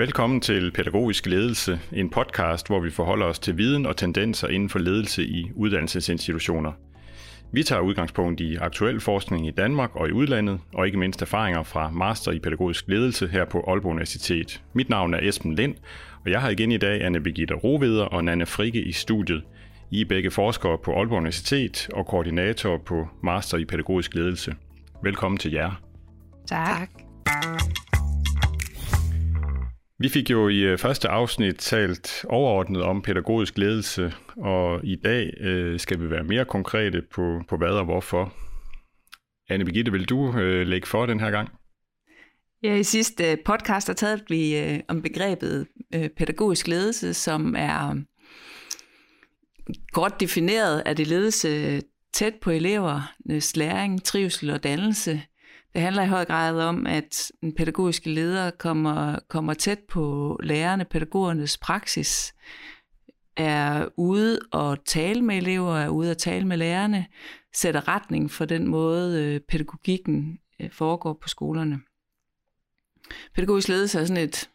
Velkommen til Pædagogisk Ledelse, en podcast, hvor vi forholder os til viden og tendenser inden for ledelse i uddannelsesinstitutioner. Vi tager udgangspunkt i aktuel forskning i Danmark og i udlandet, og ikke mindst erfaringer fra Master i Pædagogisk Ledelse her på Aalborg Universitet. Mit navn er Esben Lind, og jeg har igen i dag Anne Birgitte Roveder og Nanne Frikke i studiet. I er begge forskere på Aalborg Universitet og koordinator på Master i Pædagogisk Ledelse. Velkommen til jer. Tak. Vi fik jo i øh, første afsnit talt overordnet om pædagogisk ledelse, og i dag øh, skal vi være mere konkrete på, på hvad og hvorfor. Anne Birgitte, vil du øh, lægge for den her gang? Ja, i sidste øh, podcast der talte vi øh, om begrebet øh, pædagogisk ledelse, som er godt defineret at det ledelse tæt på elevernes læring, trivsel og dannelse. Det handler i høj grad om, at den pædagogiske leder kommer, kommer tæt på lærerne, pædagogernes praksis, er ude og tale med elever, er ude og tale med lærerne, sætter retning for den måde, øh, pædagogikken øh, foregår på skolerne. Pædagogisk ledelse er sådan et,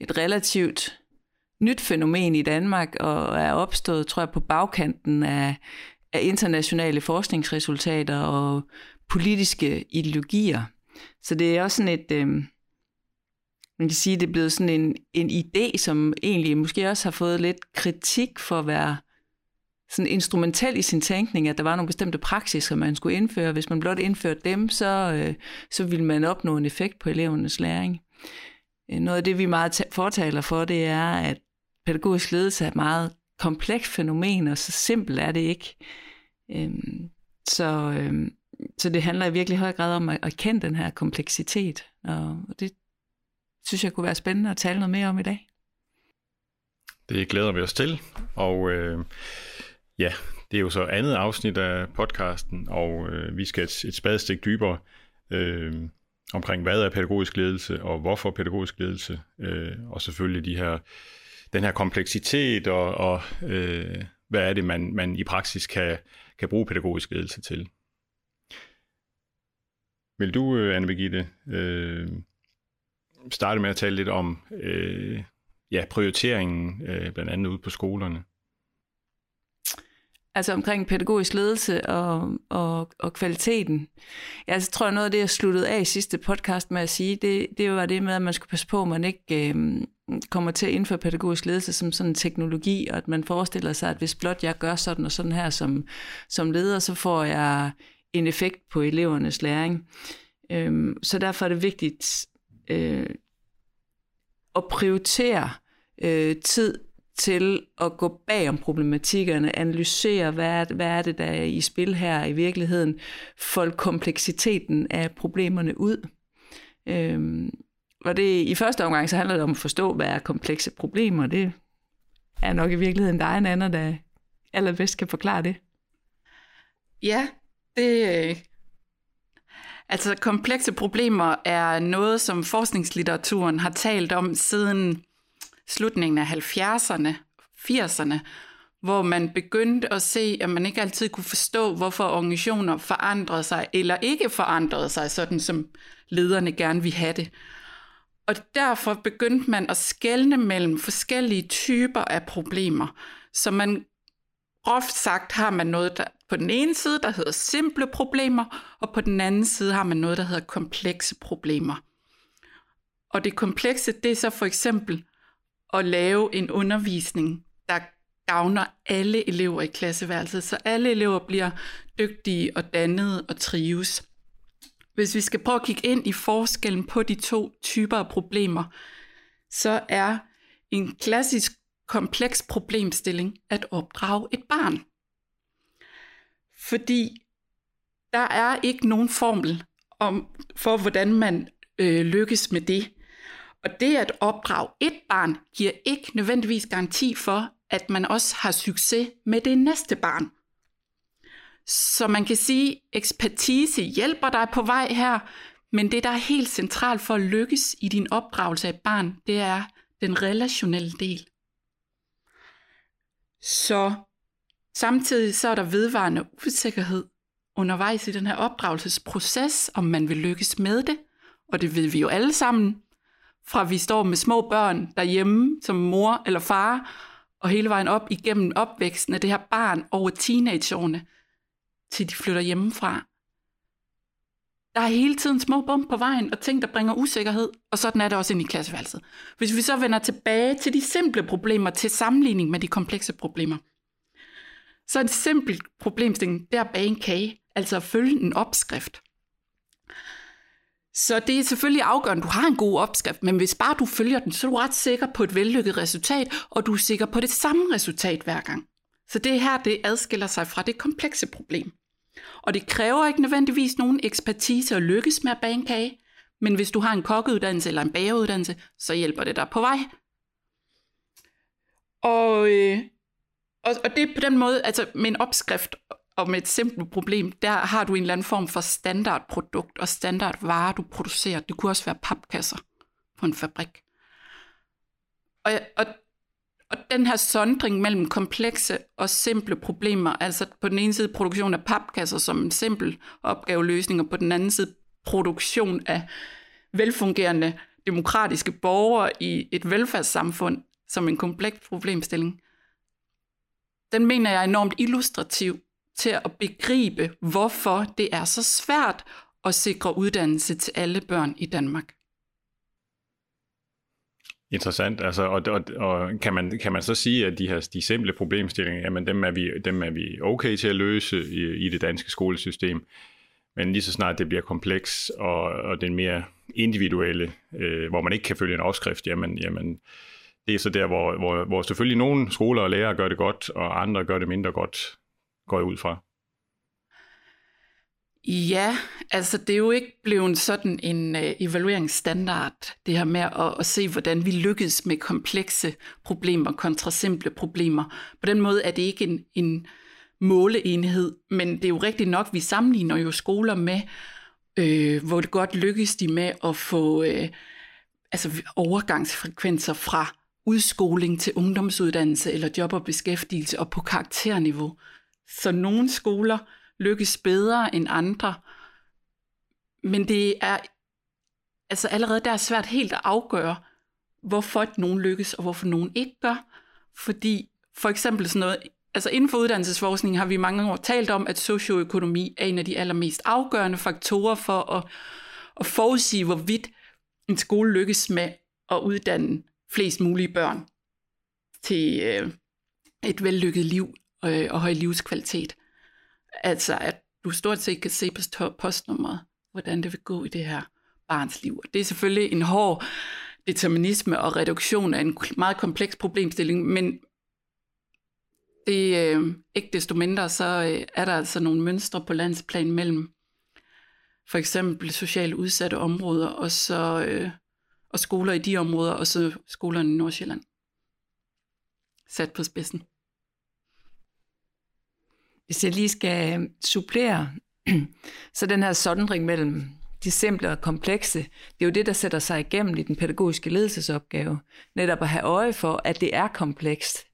et relativt nyt fænomen i Danmark, og er opstået, tror jeg, på bagkanten af, af internationale forskningsresultater og politiske ideologier. Så det er også sådan et, øh, man kan sige, det er blevet sådan en, en idé, som egentlig måske også har fået lidt kritik for at være sådan instrumentel i sin tænkning, at der var nogle bestemte praksiser, man skulle indføre. Hvis man blot indførte dem, så, øh, så ville man opnå en effekt på elevernes læring. Øh, noget af det, vi meget fortaler for, det er, at pædagogisk ledelse er et meget komplekst fænomen, og så simpelt er det ikke. Øhm, så, øhm, så det handler i virkelig høj grad om at, at kende den her kompleksitet, og det synes jeg kunne være spændende at tale noget mere om i dag. Det glæder vi os til, og øh, ja, det er jo så andet afsnit af podcasten, og øh, vi skal et, et spadestik dybere øh, omkring, hvad er pædagogisk ledelse, og hvorfor pædagogisk ledelse, øh, og selvfølgelig de her, den her kompleksitet, og, og øh, hvad er det, man, man i praksis kan, kan bruge pædagogisk ledelse til. Vil du, øh, Anne Birgitte, øh, starte med at tale lidt om øh, ja, prioriteringen, øh, blandt andet ude på skolerne? Altså omkring pædagogisk ledelse og, og, og kvaliteten. Jeg tror, noget af det, jeg sluttede af i sidste podcast med at sige, det, det var det med, at man skulle passe på, at man ikke øh, kommer til at indføre pædagogisk ledelse som sådan en teknologi, og at man forestiller sig, at hvis blot jeg gør sådan og sådan her som, som leder, så får jeg en effekt på elevernes læring. Øhm, så derfor er det vigtigt øh, at prioritere øh, tid til at gå bag om problematikkerne, analysere, hvad er, hvad er det, der er i spil her i virkeligheden, folde kompleksiteten af problemerne ud. Øhm, og det i første omgang, så handler det om at forstå, hvad er komplekse problemer. Det er nok i virkeligheden dig en anden, der allerbedst kan forklare det. Ja, det, øh, altså komplekse problemer er noget, som forskningslitteraturen har talt om siden slutningen af 70'erne, 80'erne, hvor man begyndte at se, at man ikke altid kunne forstå, hvorfor organisationer forandrede sig eller ikke forandrede sig, sådan som lederne gerne ville have det. Og derfor begyndte man at skelne mellem forskellige typer af problemer. Så man groft sagt har man noget, der på den ene side, der hedder simple problemer, og på den anden side har man noget, der hedder komplekse problemer. Og det komplekse, det er så for eksempel at lave en undervisning, der gavner alle elever i klasseværelset, så alle elever bliver dygtige og dannede og trives. Hvis vi skal prøve at kigge ind i forskellen på de to typer af problemer, så er en klassisk kompleks problemstilling at opdrage et barn. Fordi der er ikke nogen formel om, for, hvordan man øh, lykkes med det. Og det at opdrage et barn giver ikke nødvendigvis garanti for, at man også har succes med det næste barn. Så man kan sige, at ekspertise hjælper dig på vej her, men det, der er helt centralt for at lykkes i din opdragelse af et barn, det er den relationelle del. Så samtidig så er der vedvarende usikkerhed undervejs i den her opdragelsesproces, om man vil lykkes med det, og det ved vi jo alle sammen, fra vi står med små børn derhjemme som mor eller far, og hele vejen op igennem opvæksten af det her barn over teenageårene, til de flytter hjemmefra. Der er hele tiden små bump på vejen, og ting, der bringer usikkerhed, og sådan er det også ind i klasseværelset. Hvis vi så vender tilbage til de simple problemer, til sammenligning med de komplekse problemer, så en simpel problemstilling, der bage en kage, altså at følge en opskrift. Så det er selvfølgelig afgørende, at du har en god opskrift, men hvis bare du følger den, så er du ret sikker på et vellykket resultat, og du er sikker på det samme resultat hver gang. Så det her, det adskiller sig fra det komplekse problem. Og det kræver ikke nødvendigvis nogen ekspertise at lykkes med at bage en kage, men hvis du har en kokkeuddannelse eller en bageruddannelse, så hjælper det dig på vej. Og, øh, og, og det er på den måde, altså med en opskrift og med et simpelt problem, der har du en eller anden form for standardprodukt og standardvare, du producerer. Det kunne også være papkasser på en fabrik. Og, og, og den her sondring mellem komplekse og simple problemer, altså på den ene side produktion af papkasser som en simpel opgaveløsning, og på den anden side produktion af velfungerende demokratiske borgere i et velfærdssamfund som en kompleks problemstilling, den mener jeg er enormt illustrativ til at begribe, hvorfor det er så svært at sikre uddannelse til alle børn i Danmark. Interessant, altså, og, og, og kan, man, kan man så sige, at de her de simple problemstillinger, jamen dem er vi, dem er vi okay til at løse i, i det danske skolesystem, men lige så snart det bliver kompleks, og, og den mere individuelle, øh, hvor man ikke kan følge en opskrift, jamen, jamen det er så der, hvor, hvor, hvor selvfølgelig nogle skoler og lærere gør det godt, og andre gør det mindre godt, går jeg ud fra. Ja, altså det er jo ikke blevet sådan en øh, evalueringsstandard, det her med at, at se, hvordan vi lykkes med komplekse problemer kontra simple problemer. På den måde er det ikke en, en måleenhed, men det er jo rigtigt nok, vi sammenligner jo skoler med, øh, hvor det godt lykkes de med at få øh, altså overgangsfrekvenser fra udskoling til ungdomsuddannelse eller job og beskæftigelse og på karakterniveau. Så nogle skoler lykkes bedre end andre. Men det er altså allerede der er svært helt at afgøre, hvorfor nogen lykkes, og hvorfor nogen ikke gør. Fordi for eksempel sådan noget, altså inden for uddannelsesforskning har vi mange år talt om, at socioøkonomi er en af de allermest afgørende faktorer for at, at forudsige, hvorvidt en skole lykkes med at uddanne flest mulige børn til øh, et vellykket liv øh, og høj livskvalitet. Altså, at du stort set kan se på postnummeret, hvordan det vil gå i det her barns liv. Det er selvfølgelig en hård determinisme og reduktion af en meget kompleks problemstilling, men det øh, ikke desto mindre, så øh, er der altså nogle mønstre på landsplan mellem for eksempel socialt udsatte områder og så øh, og skoler i de områder, og så skolerne i Nordsjælland. Sat på spidsen. Hvis jeg lige skal supplere, så den her sondring mellem de simple og komplekse, det er jo det, der sætter sig igennem i den pædagogiske ledelsesopgave. Netop at have øje for, at det er komplekst,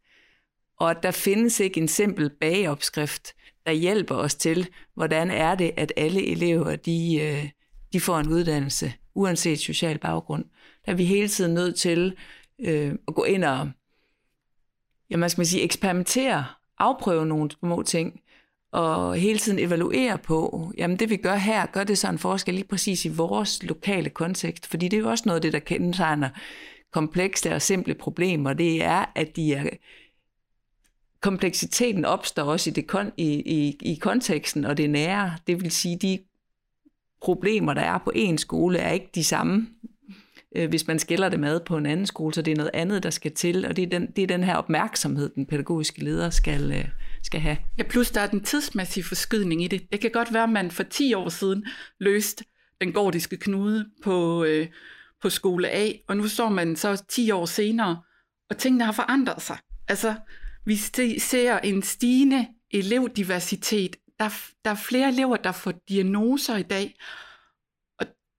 og at der findes ikke en simpel bageopskrift, der hjælper os til, hvordan er det, at alle elever de, øh, de får en uddannelse, uanset social baggrund. Der er vi hele tiden nødt til øh, at gå ind og ja, man skal man sige, eksperimentere, afprøve nogle små ting, og hele tiden evaluere på, jamen det vi gør her, gør det så en forskel lige præcis i vores lokale kontekst, fordi det er jo også noget af det, der kendetegner komplekse og simple problemer, det er, at de er kompleksiteten opstår også i, det kon, i, i, i konteksten og det nære. Det vil sige, de problemer, der er på en skole, er ikke de samme, øh, hvis man skiller det med på en anden skole, så det er noget andet, der skal til, og det er den, det er den her opmærksomhed, den pædagogiske leder skal, øh, skal have. Ja, plus der er den tidsmæssige forskydning i det. Det kan godt være, at man for 10 år siden løste den gordiske knude på, øh, på skole A, og nu står man så 10 år senere, og tingene har forandret sig. Altså, vi ser en stigende elevdiversitet. Der, der er flere elever, der får diagnoser i dag,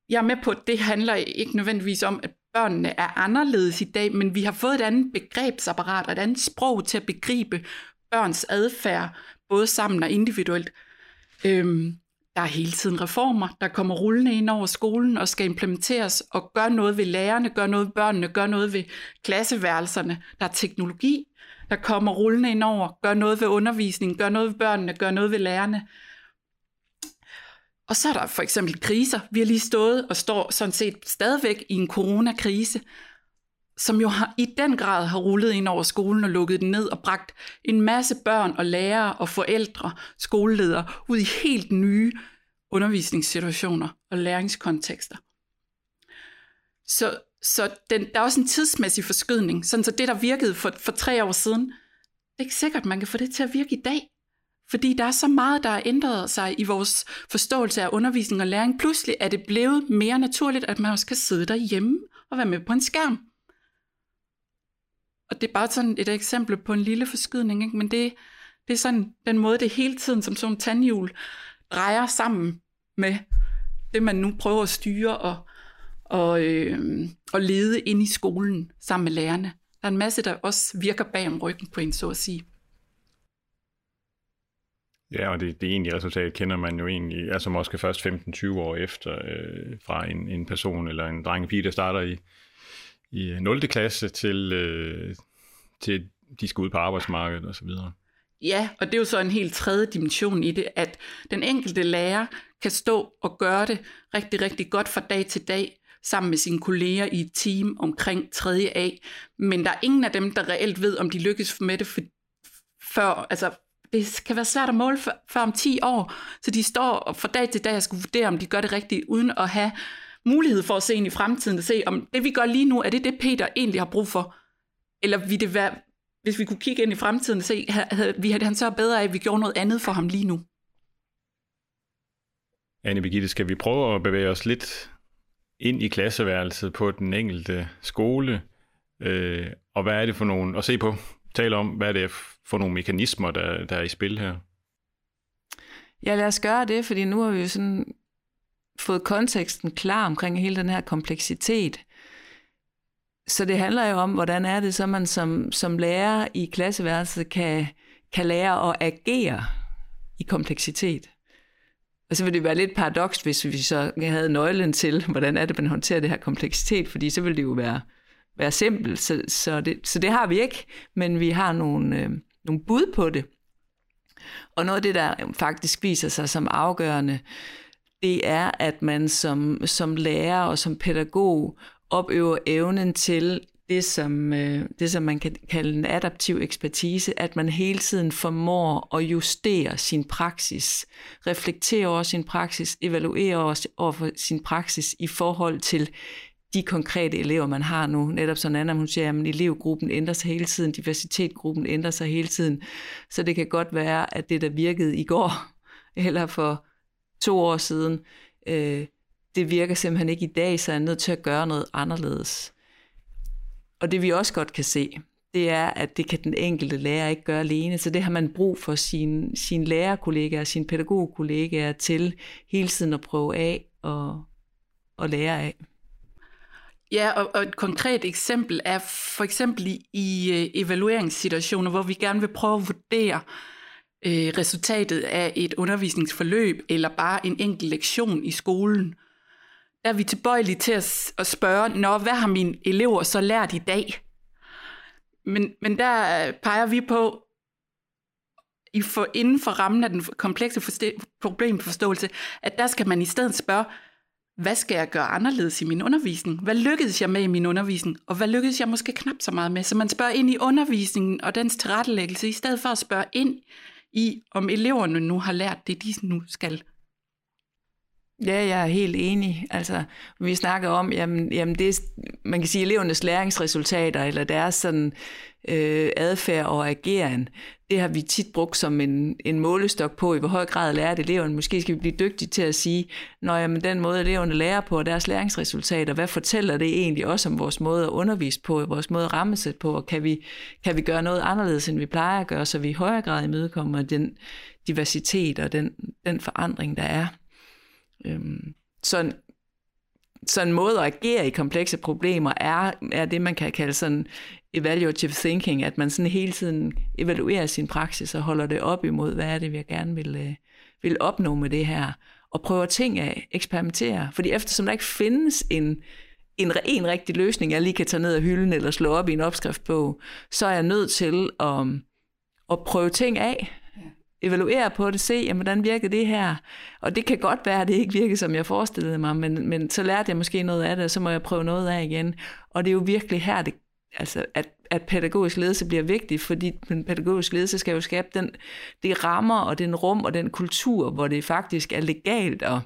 jeg er med på, at det handler ikke nødvendigvis om, at børnene er anderledes i dag, men vi har fået et andet begrebsapparat og et andet sprog til at begribe børns adfærd, både sammen og individuelt. Øhm, Der er hele tiden reformer, der kommer rullende ind over skolen og skal implementeres og gøre noget ved lærerne, gøre noget ved børnene, gøre noget ved klasseværelserne. Der er teknologi, der kommer rullende ind over, gør noget ved undervisningen, gør noget ved børnene, gør noget ved lærerne. Og så er der for eksempel kriser. Vi har lige stået og står sådan set stadigvæk i en coronakrise, som jo har, i den grad har rullet ind over skolen og lukket den ned og bragt en masse børn og lærere og forældre, skoleledere ud i helt nye undervisningssituationer og læringskontekster. Så, så den, der er også en tidsmæssig forskydning, sådan så det, der virkede for, for tre år siden, det er ikke sikkert, man kan få det til at virke i dag. Fordi der er så meget, der har ændret sig i vores forståelse af undervisning og læring. Pludselig er det blevet mere naturligt, at man også kan sidde derhjemme og være med på en skærm. Og det er bare sådan et eksempel på en lille forskydning, ikke? men det, det er sådan den måde, det hele tiden som sådan en tandhjul drejer sammen med det, man nu prøver at styre og, og, øh, og lede ind i skolen sammen med lærerne. Der er en masse, der også virker bag om ryggen på en, så at sige. Ja, og det, det egentlige resultat kender man jo egentlig, altså måske først 15-20 år efter øh, fra en, en person eller en dreng pige, der starter i, i 0. klasse til, øh, til de skal ud på arbejdsmarkedet og så videre. Ja, og det er jo så en helt tredje dimension i det, at den enkelte lærer kan stå og gøre det rigtig, rigtig godt fra dag til dag, sammen med sine kolleger i et team omkring 3. A, men der er ingen af dem, der reelt ved, om de lykkes med det for, før, altså det kan være svært at måle for, for om 10 år, så de står fra dag til dag og skal vurdere, om de gør det rigtigt, uden at have mulighed for at se ind i fremtiden og se, om det vi gør lige nu, er det det Peter egentlig har brug for, eller vil det være, hvis vi kunne kigge ind i fremtiden og se, havde, vi havde han så bedre af, at vi gjorde noget andet for ham lige nu. Anne Birgitte, skal vi prøve at bevæge os lidt ind i klasseværelset på den enkelte skole, øh, og hvad er det for nogle, at se på, tale om, hvad det er for nogle mekanismer, der, der er i spil her? Ja, lad os gøre det, fordi nu har vi jo sådan fået konteksten klar omkring hele den her kompleksitet. Så det handler jo om, hvordan er det så, man som, som lærer i klasseværelset kan, kan lære at agere i kompleksitet. Og så ville det være lidt paradoks, hvis vi så havde nøglen til, hvordan er det, man håndterer det her kompleksitet, fordi så ville det jo være, være simpelt. Så, så, det, så det har vi ikke, men vi har nogle, øh, nogle bud på det. Og noget af det, der faktisk viser sig som afgørende, det er, at man som, som lærer og som pædagog opøver evnen til det som, øh, det, som man kan kalde en adaptiv ekspertise, at man hele tiden formår at justere sin praksis, reflektere over sin praksis, evaluere over sin praksis i forhold til de konkrete elever, man har nu. Netop sådan Anna, hun siger, at elevgruppen ændrer sig hele tiden, diversitetgruppen ændrer sig hele tiden. Så det kan godt være, at det, der virkede i går, eller for to år siden, øh, det virker simpelthen ikke i dag, så er nødt til at gøre noget anderledes. Og det vi også godt kan se, det er, at det kan den enkelte lærer ikke gøre alene, så det har man brug for sine, sin lærerkollegaer, sine pædagogkollegaer til hele tiden at prøve af og, og lære af. Ja, og, og et konkret eksempel er for eksempel i, i øh, evalueringssituationer, hvor vi gerne vil prøve at vurdere øh, resultatet af et undervisningsforløb eller bare en enkelt lektion i skolen. Der er vi tilbøjelige til at, at spørge, Nå, hvad har mine elever så lært i dag? Men, men der peger vi på, i for, inden for rammen af den komplekse problemforståelse, at der skal man i stedet spørge, hvad skal jeg gøre anderledes i min undervisning? Hvad lykkedes jeg med i min undervisning? Og hvad lykkedes jeg måske knap så meget med? Så man spørger ind i undervisningen og dens tilrettelæggelse, i stedet for at spørge ind i, om eleverne nu har lært det, de nu skal. Ja, jeg er helt enig. Altså, vi snakker om, jamen, jamen det, man kan sige, elevernes læringsresultater, eller deres sådan, øh, adfærd og ageren, det har vi tit brugt som en, en målestok på, i hvor høj grad lærer eleverne. Måske skal vi blive dygtige til at sige, når jamen, den måde eleverne lærer på, og deres læringsresultater, hvad fortæller det egentlig også om vores måde at undervise på, vores måde at rammesætte på, og kan vi, kan vi gøre noget anderledes, end vi plejer at gøre, så vi i højere grad imødekommer den diversitet og den, den forandring, der er. Øhm, så, en, så en måde at agere i komplekse problemer er, er det, man kan kalde sådan evaluative thinking, at man sådan hele tiden evaluerer sin praksis og holder det op imod, hvad er det, vi gerne vil, øh, vil opnå med det her. og prøver ting af, eksperimentere. Fordi eftersom der ikke findes en, en, en rigtig løsning, jeg lige kan tage ned af hylden eller slå op i en opskriftbog, så er jeg nødt til at, at prøve ting af, evaluere på det, se, jamen, hvordan virker det her? Og det kan godt være, at det ikke virker, som jeg forestillede mig, men, men så lærte jeg måske noget af det, og så må jeg prøve noget af igen. Og det er jo virkelig her, det, altså, at, at pædagogisk ledelse bliver vigtig, fordi den pædagogisk ledelse skal jo skabe den, de rammer og den rum og den kultur, hvor det faktisk er legalt at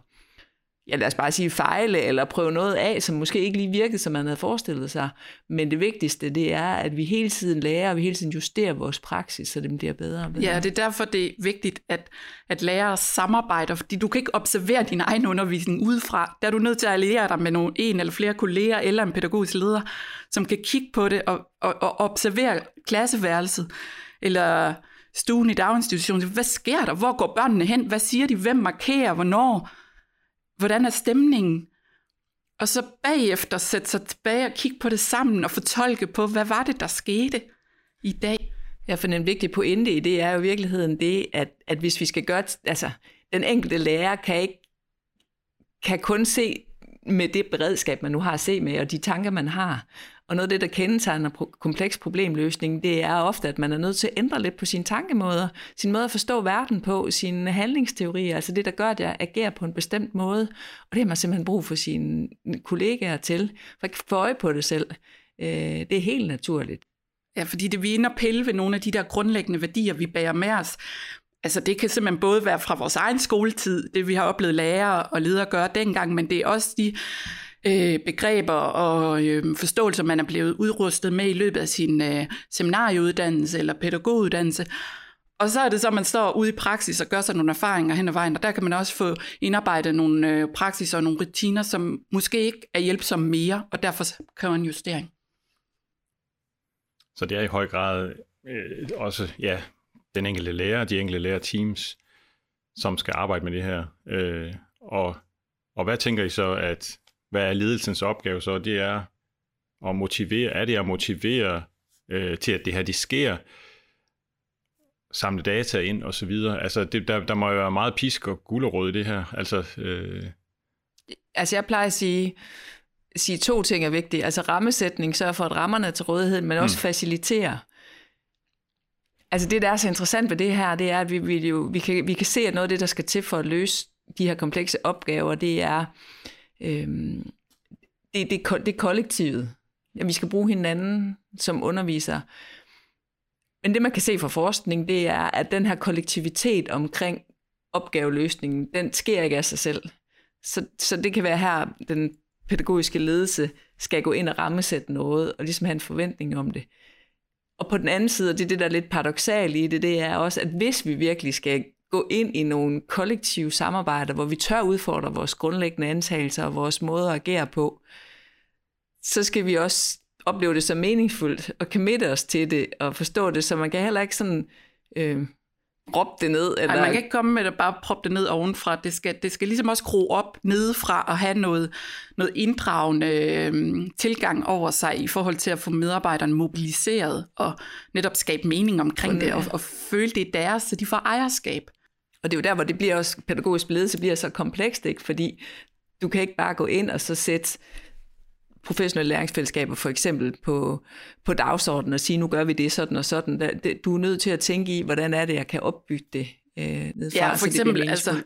ja, lad os bare sige fejle, eller prøve noget af, som måske ikke lige virkede, som man havde forestillet sig. Men det vigtigste, det er, at vi hele tiden lærer, og vi hele tiden justerer vores praksis, så det bliver bedre og bedre. Ja, det er derfor, det er vigtigt, at, at lærere samarbejder, fordi du kan ikke observere din egen undervisning udefra. Der er du nødt til at alliere dig med nogle, en eller flere kolleger, eller en pædagogisk leder, som kan kigge på det og, og, og observere klasseværelset, eller stuen i daginstitutionen. Hvad sker der? Hvor går børnene hen? Hvad siger de? Hvem markerer? Hvornår? Hvordan er stemningen? Og så bagefter sætte sig tilbage og kigge på det sammen og fortolke på, hvad var det, der skete i dag? Ja, for en vigtig pointe i det er jo i virkeligheden det, at, at hvis vi skal gøre, altså den enkelte lærer kan ikke, kan kun se med det beredskab, man nu har at se med, og de tanker, man har. Og noget af det, der kendetegner kompleks problemløsning, det er ofte, at man er nødt til at ændre lidt på sine tankemåder, sin måde at forstå verden på, sine handlingsteorier, altså det, der gør, at jeg agerer på en bestemt måde. Og det har man simpelthen brug for sine kollegaer til, for at få øje på det selv. Øh, det er helt naturligt. Ja, fordi det vi ender pille ved nogle af de der grundlæggende værdier, vi bærer med os. Altså det kan simpelthen både være fra vores egen skoletid, det vi har oplevet lærere og ledere gøre dengang, men det er også de øh, begreber og øh, forståelser, man er blevet udrustet med i løbet af sin øh, seminarieuddannelse eller pædagoguddannelse. Og så er det så, at man står ude i praksis og gør sig nogle erfaringer hen ad vejen, og der kan man også få indarbejdet nogle øh, praksis og nogle rutiner, som måske ikke er hjælpsomme mere, og derfor kræver en justering. Så det er i høj grad øh, også ja, den enkelte lærer, de enkelte lærerteams, som skal arbejde med det her. Øh, og, og hvad tænker I så, at hvad er ledelsens opgave så? Det er at motivere, er det at motivere øh, til, at det her det sker, samle data ind og så videre. Altså, det, der, der må jo være meget pisk og gulerod i det her. Altså, øh... altså jeg plejer at sige, sige to ting er vigtige. Altså rammesætning, sørge for, at rammerne er til rådighed, men også mm. facilitere. Altså det, der er så interessant ved det her, det er, at vi, vi, jo, vi, kan, vi kan se, at noget af det, der skal til for at løse de her komplekse opgaver, det er Øhm, det, det, det er kollektivet. Ja, vi skal bruge hinanden som undervisere. Men det, man kan se fra forskning, det er, at den her kollektivitet omkring opgaveløsningen, den sker ikke af sig selv. Så, så det kan være her, den pædagogiske ledelse skal gå ind og rammesætte noget, og ligesom have en forventning om det. Og på den anden side, og det er det, der er lidt paradoxalt i det, det er også, at hvis vi virkelig skal gå ind i nogle kollektive samarbejder, hvor vi tør udfordre vores grundlæggende antagelser og vores måde at agere på, så skal vi også opleve det som meningsfuldt og committe os til det og forstå det, så man kan heller ikke sådan øh, råbe det ned. Eller... Ej, man kan ikke komme med at bare proppe det ned ovenfra. Det skal, det skal ligesom også gro op nedefra og have noget, noget inddragende øh, tilgang over sig i forhold til at få medarbejderne mobiliseret og netop skabe mening omkring det og, og føle det er deres, så de får ejerskab. Og det er jo der, hvor det bliver også, pædagogisk ledelse bliver så komplekst, ikke? fordi du kan ikke bare gå ind og så sætte professionelle læringsfællesskaber for eksempel på, på dagsordenen og sige, nu gør vi det sådan og sådan. Du er nødt til at tænke i, hvordan er det, jeg kan opbygge det øh, nedfra, ja, for eksempel, altså,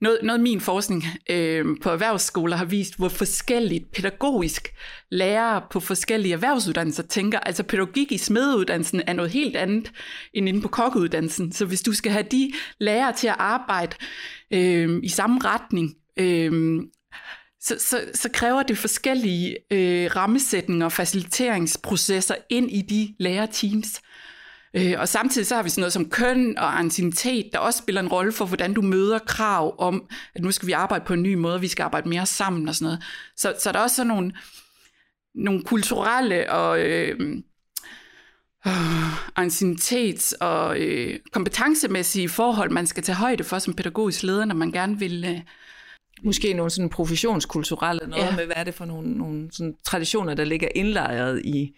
noget, noget af min forskning øh, på erhvervsskoler har vist, hvor forskelligt pædagogisk lærere på forskellige erhvervsuddannelser tænker. Altså pædagogik i smedeuddannelsen er noget helt andet end inde på kokkeuddannelsen. Så hvis du skal have de lærere til at arbejde øh, i samme retning, øh, så, så, så kræver det forskellige øh, rammesætninger og faciliteringsprocesser ind i de lærerteams. Øh, og samtidig så har vi sådan noget som køn og anciennitet, der også spiller en rolle for, hvordan du møder krav om, at nu skal vi arbejde på en ny måde, vi skal arbejde mere sammen og sådan noget. Så, så der er også sådan nogle, nogle kulturelle og øh, øh, anciennitets- og øh, kompetencemæssige forhold, man skal tage højde for som pædagogisk leder, når man gerne vil... Øh, Måske nogle sådan professionskulturelle noget ja. med, hvad er det for nogle, nogle sådan traditioner, der ligger indlejret i,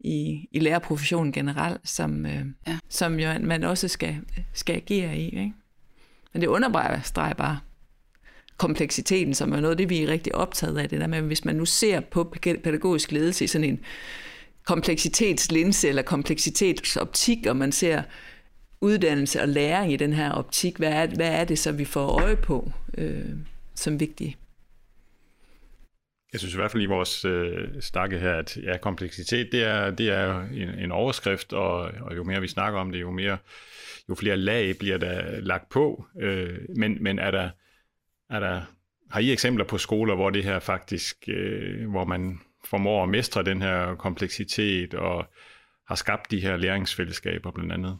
i, i lærerprofessionen generelt, som, øh, ja. som jo man også skal, skal agere i. Ikke? Men det understreger bare kompleksiteten, som er noget af det, vi er rigtig optaget af, det der med, hvis man nu ser på pædagogisk ledelse i sådan en kompleksitetslinse eller kompleksitetsoptik, og man ser uddannelse og læring i den her optik, hvad er, hvad er det så, vi får øje på øh, som vigtigt? Jeg synes i hvert fald i vores øh, stakke her, at ja, kompleksitet, det er, det er en, en overskrift, og, og jo mere vi snakker om det, jo mere jo flere lag bliver der lagt på. Øh, men, men er der, er der, har I eksempler på skoler, hvor det her faktisk, øh, hvor man formår at mestre den her kompleksitet og har skabt de her læringsfællesskaber blandt andet?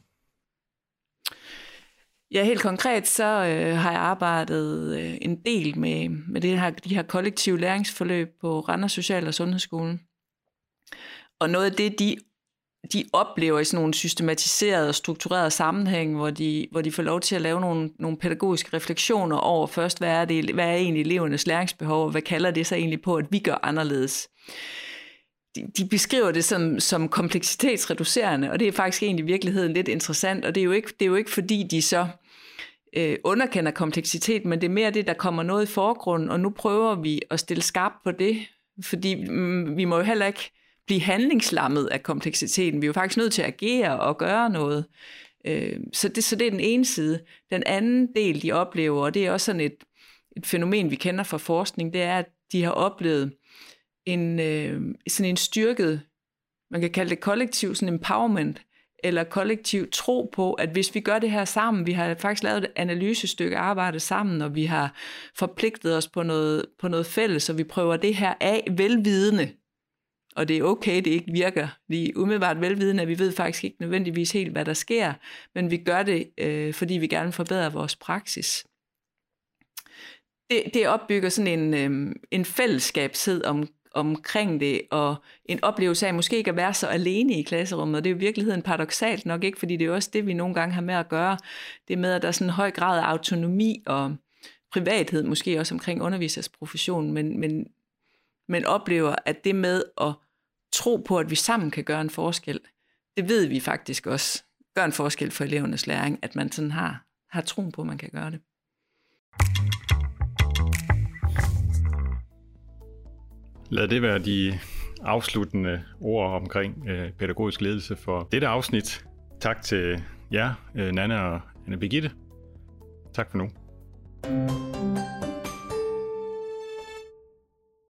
Ja, helt konkret så øh, har jeg arbejdet øh, en del med, med det her, de her kollektive læringsforløb på Randers Social- og Sundhedsskolen. Og noget af det, de, de oplever i sådan nogle systematiserede og strukturerede sammenhæng, hvor de, hvor de får lov til at lave nogle, nogle pædagogiske refleksioner over først, hvad er, det, hvad er egentlig elevernes læringsbehov, og hvad kalder det så egentlig på, at vi gør anderledes de, de beskriver det som, som kompleksitetsreducerende, og det er faktisk egentlig i virkeligheden lidt interessant, og det er jo ikke, det er jo ikke fordi de så øh, underkender kompleksitet, men det er mere det, der kommer noget i forgrunden, og nu prøver vi at stille skarpt på det, fordi mm, vi må jo heller ikke blive handlingslammet af kompleksiteten. Vi er jo faktisk nødt til at agere og gøre noget. Øh, så, det, så det er den ene side. Den anden del, de oplever, og det er også sådan et, et fænomen, vi kender fra forskning, det er, at de har oplevet en, øh, sådan en styrket, man kan kalde det kollektiv sådan empowerment, eller kollektiv tro på, at hvis vi gør det her sammen, vi har faktisk lavet et analysestykke arbejde sammen, og vi har forpligtet os på noget, på noget fælles, og vi prøver det her af velvidende, og det er okay, det ikke virker lige umiddelbart velvidende, at vi ved faktisk ikke nødvendigvis helt, hvad der sker, men vi gør det, øh, fordi vi gerne forbedrer vores praksis. Det, det opbygger sådan en, øh, en fællesskabshed om, omkring det, og en oplevelse af måske ikke at være så alene i klasserummet. Og det er jo i virkeligheden paradoxalt nok ikke, fordi det er jo også det, vi nogle gange har med at gøre. Det med, at der er sådan en høj grad af autonomi og privathed, måske også omkring undervisersprofessionen, men, men, men oplever, at det med at tro på, at vi sammen kan gøre en forskel, det ved vi faktisk også gør en forskel for elevernes læring, at man sådan har, har troen på, at man kan gøre det. Lad det være de afsluttende ord omkring øh, pædagogisk ledelse for dette afsnit. Tak til jer, øh, Nana og Anne Birgitte. Tak for nu. thank you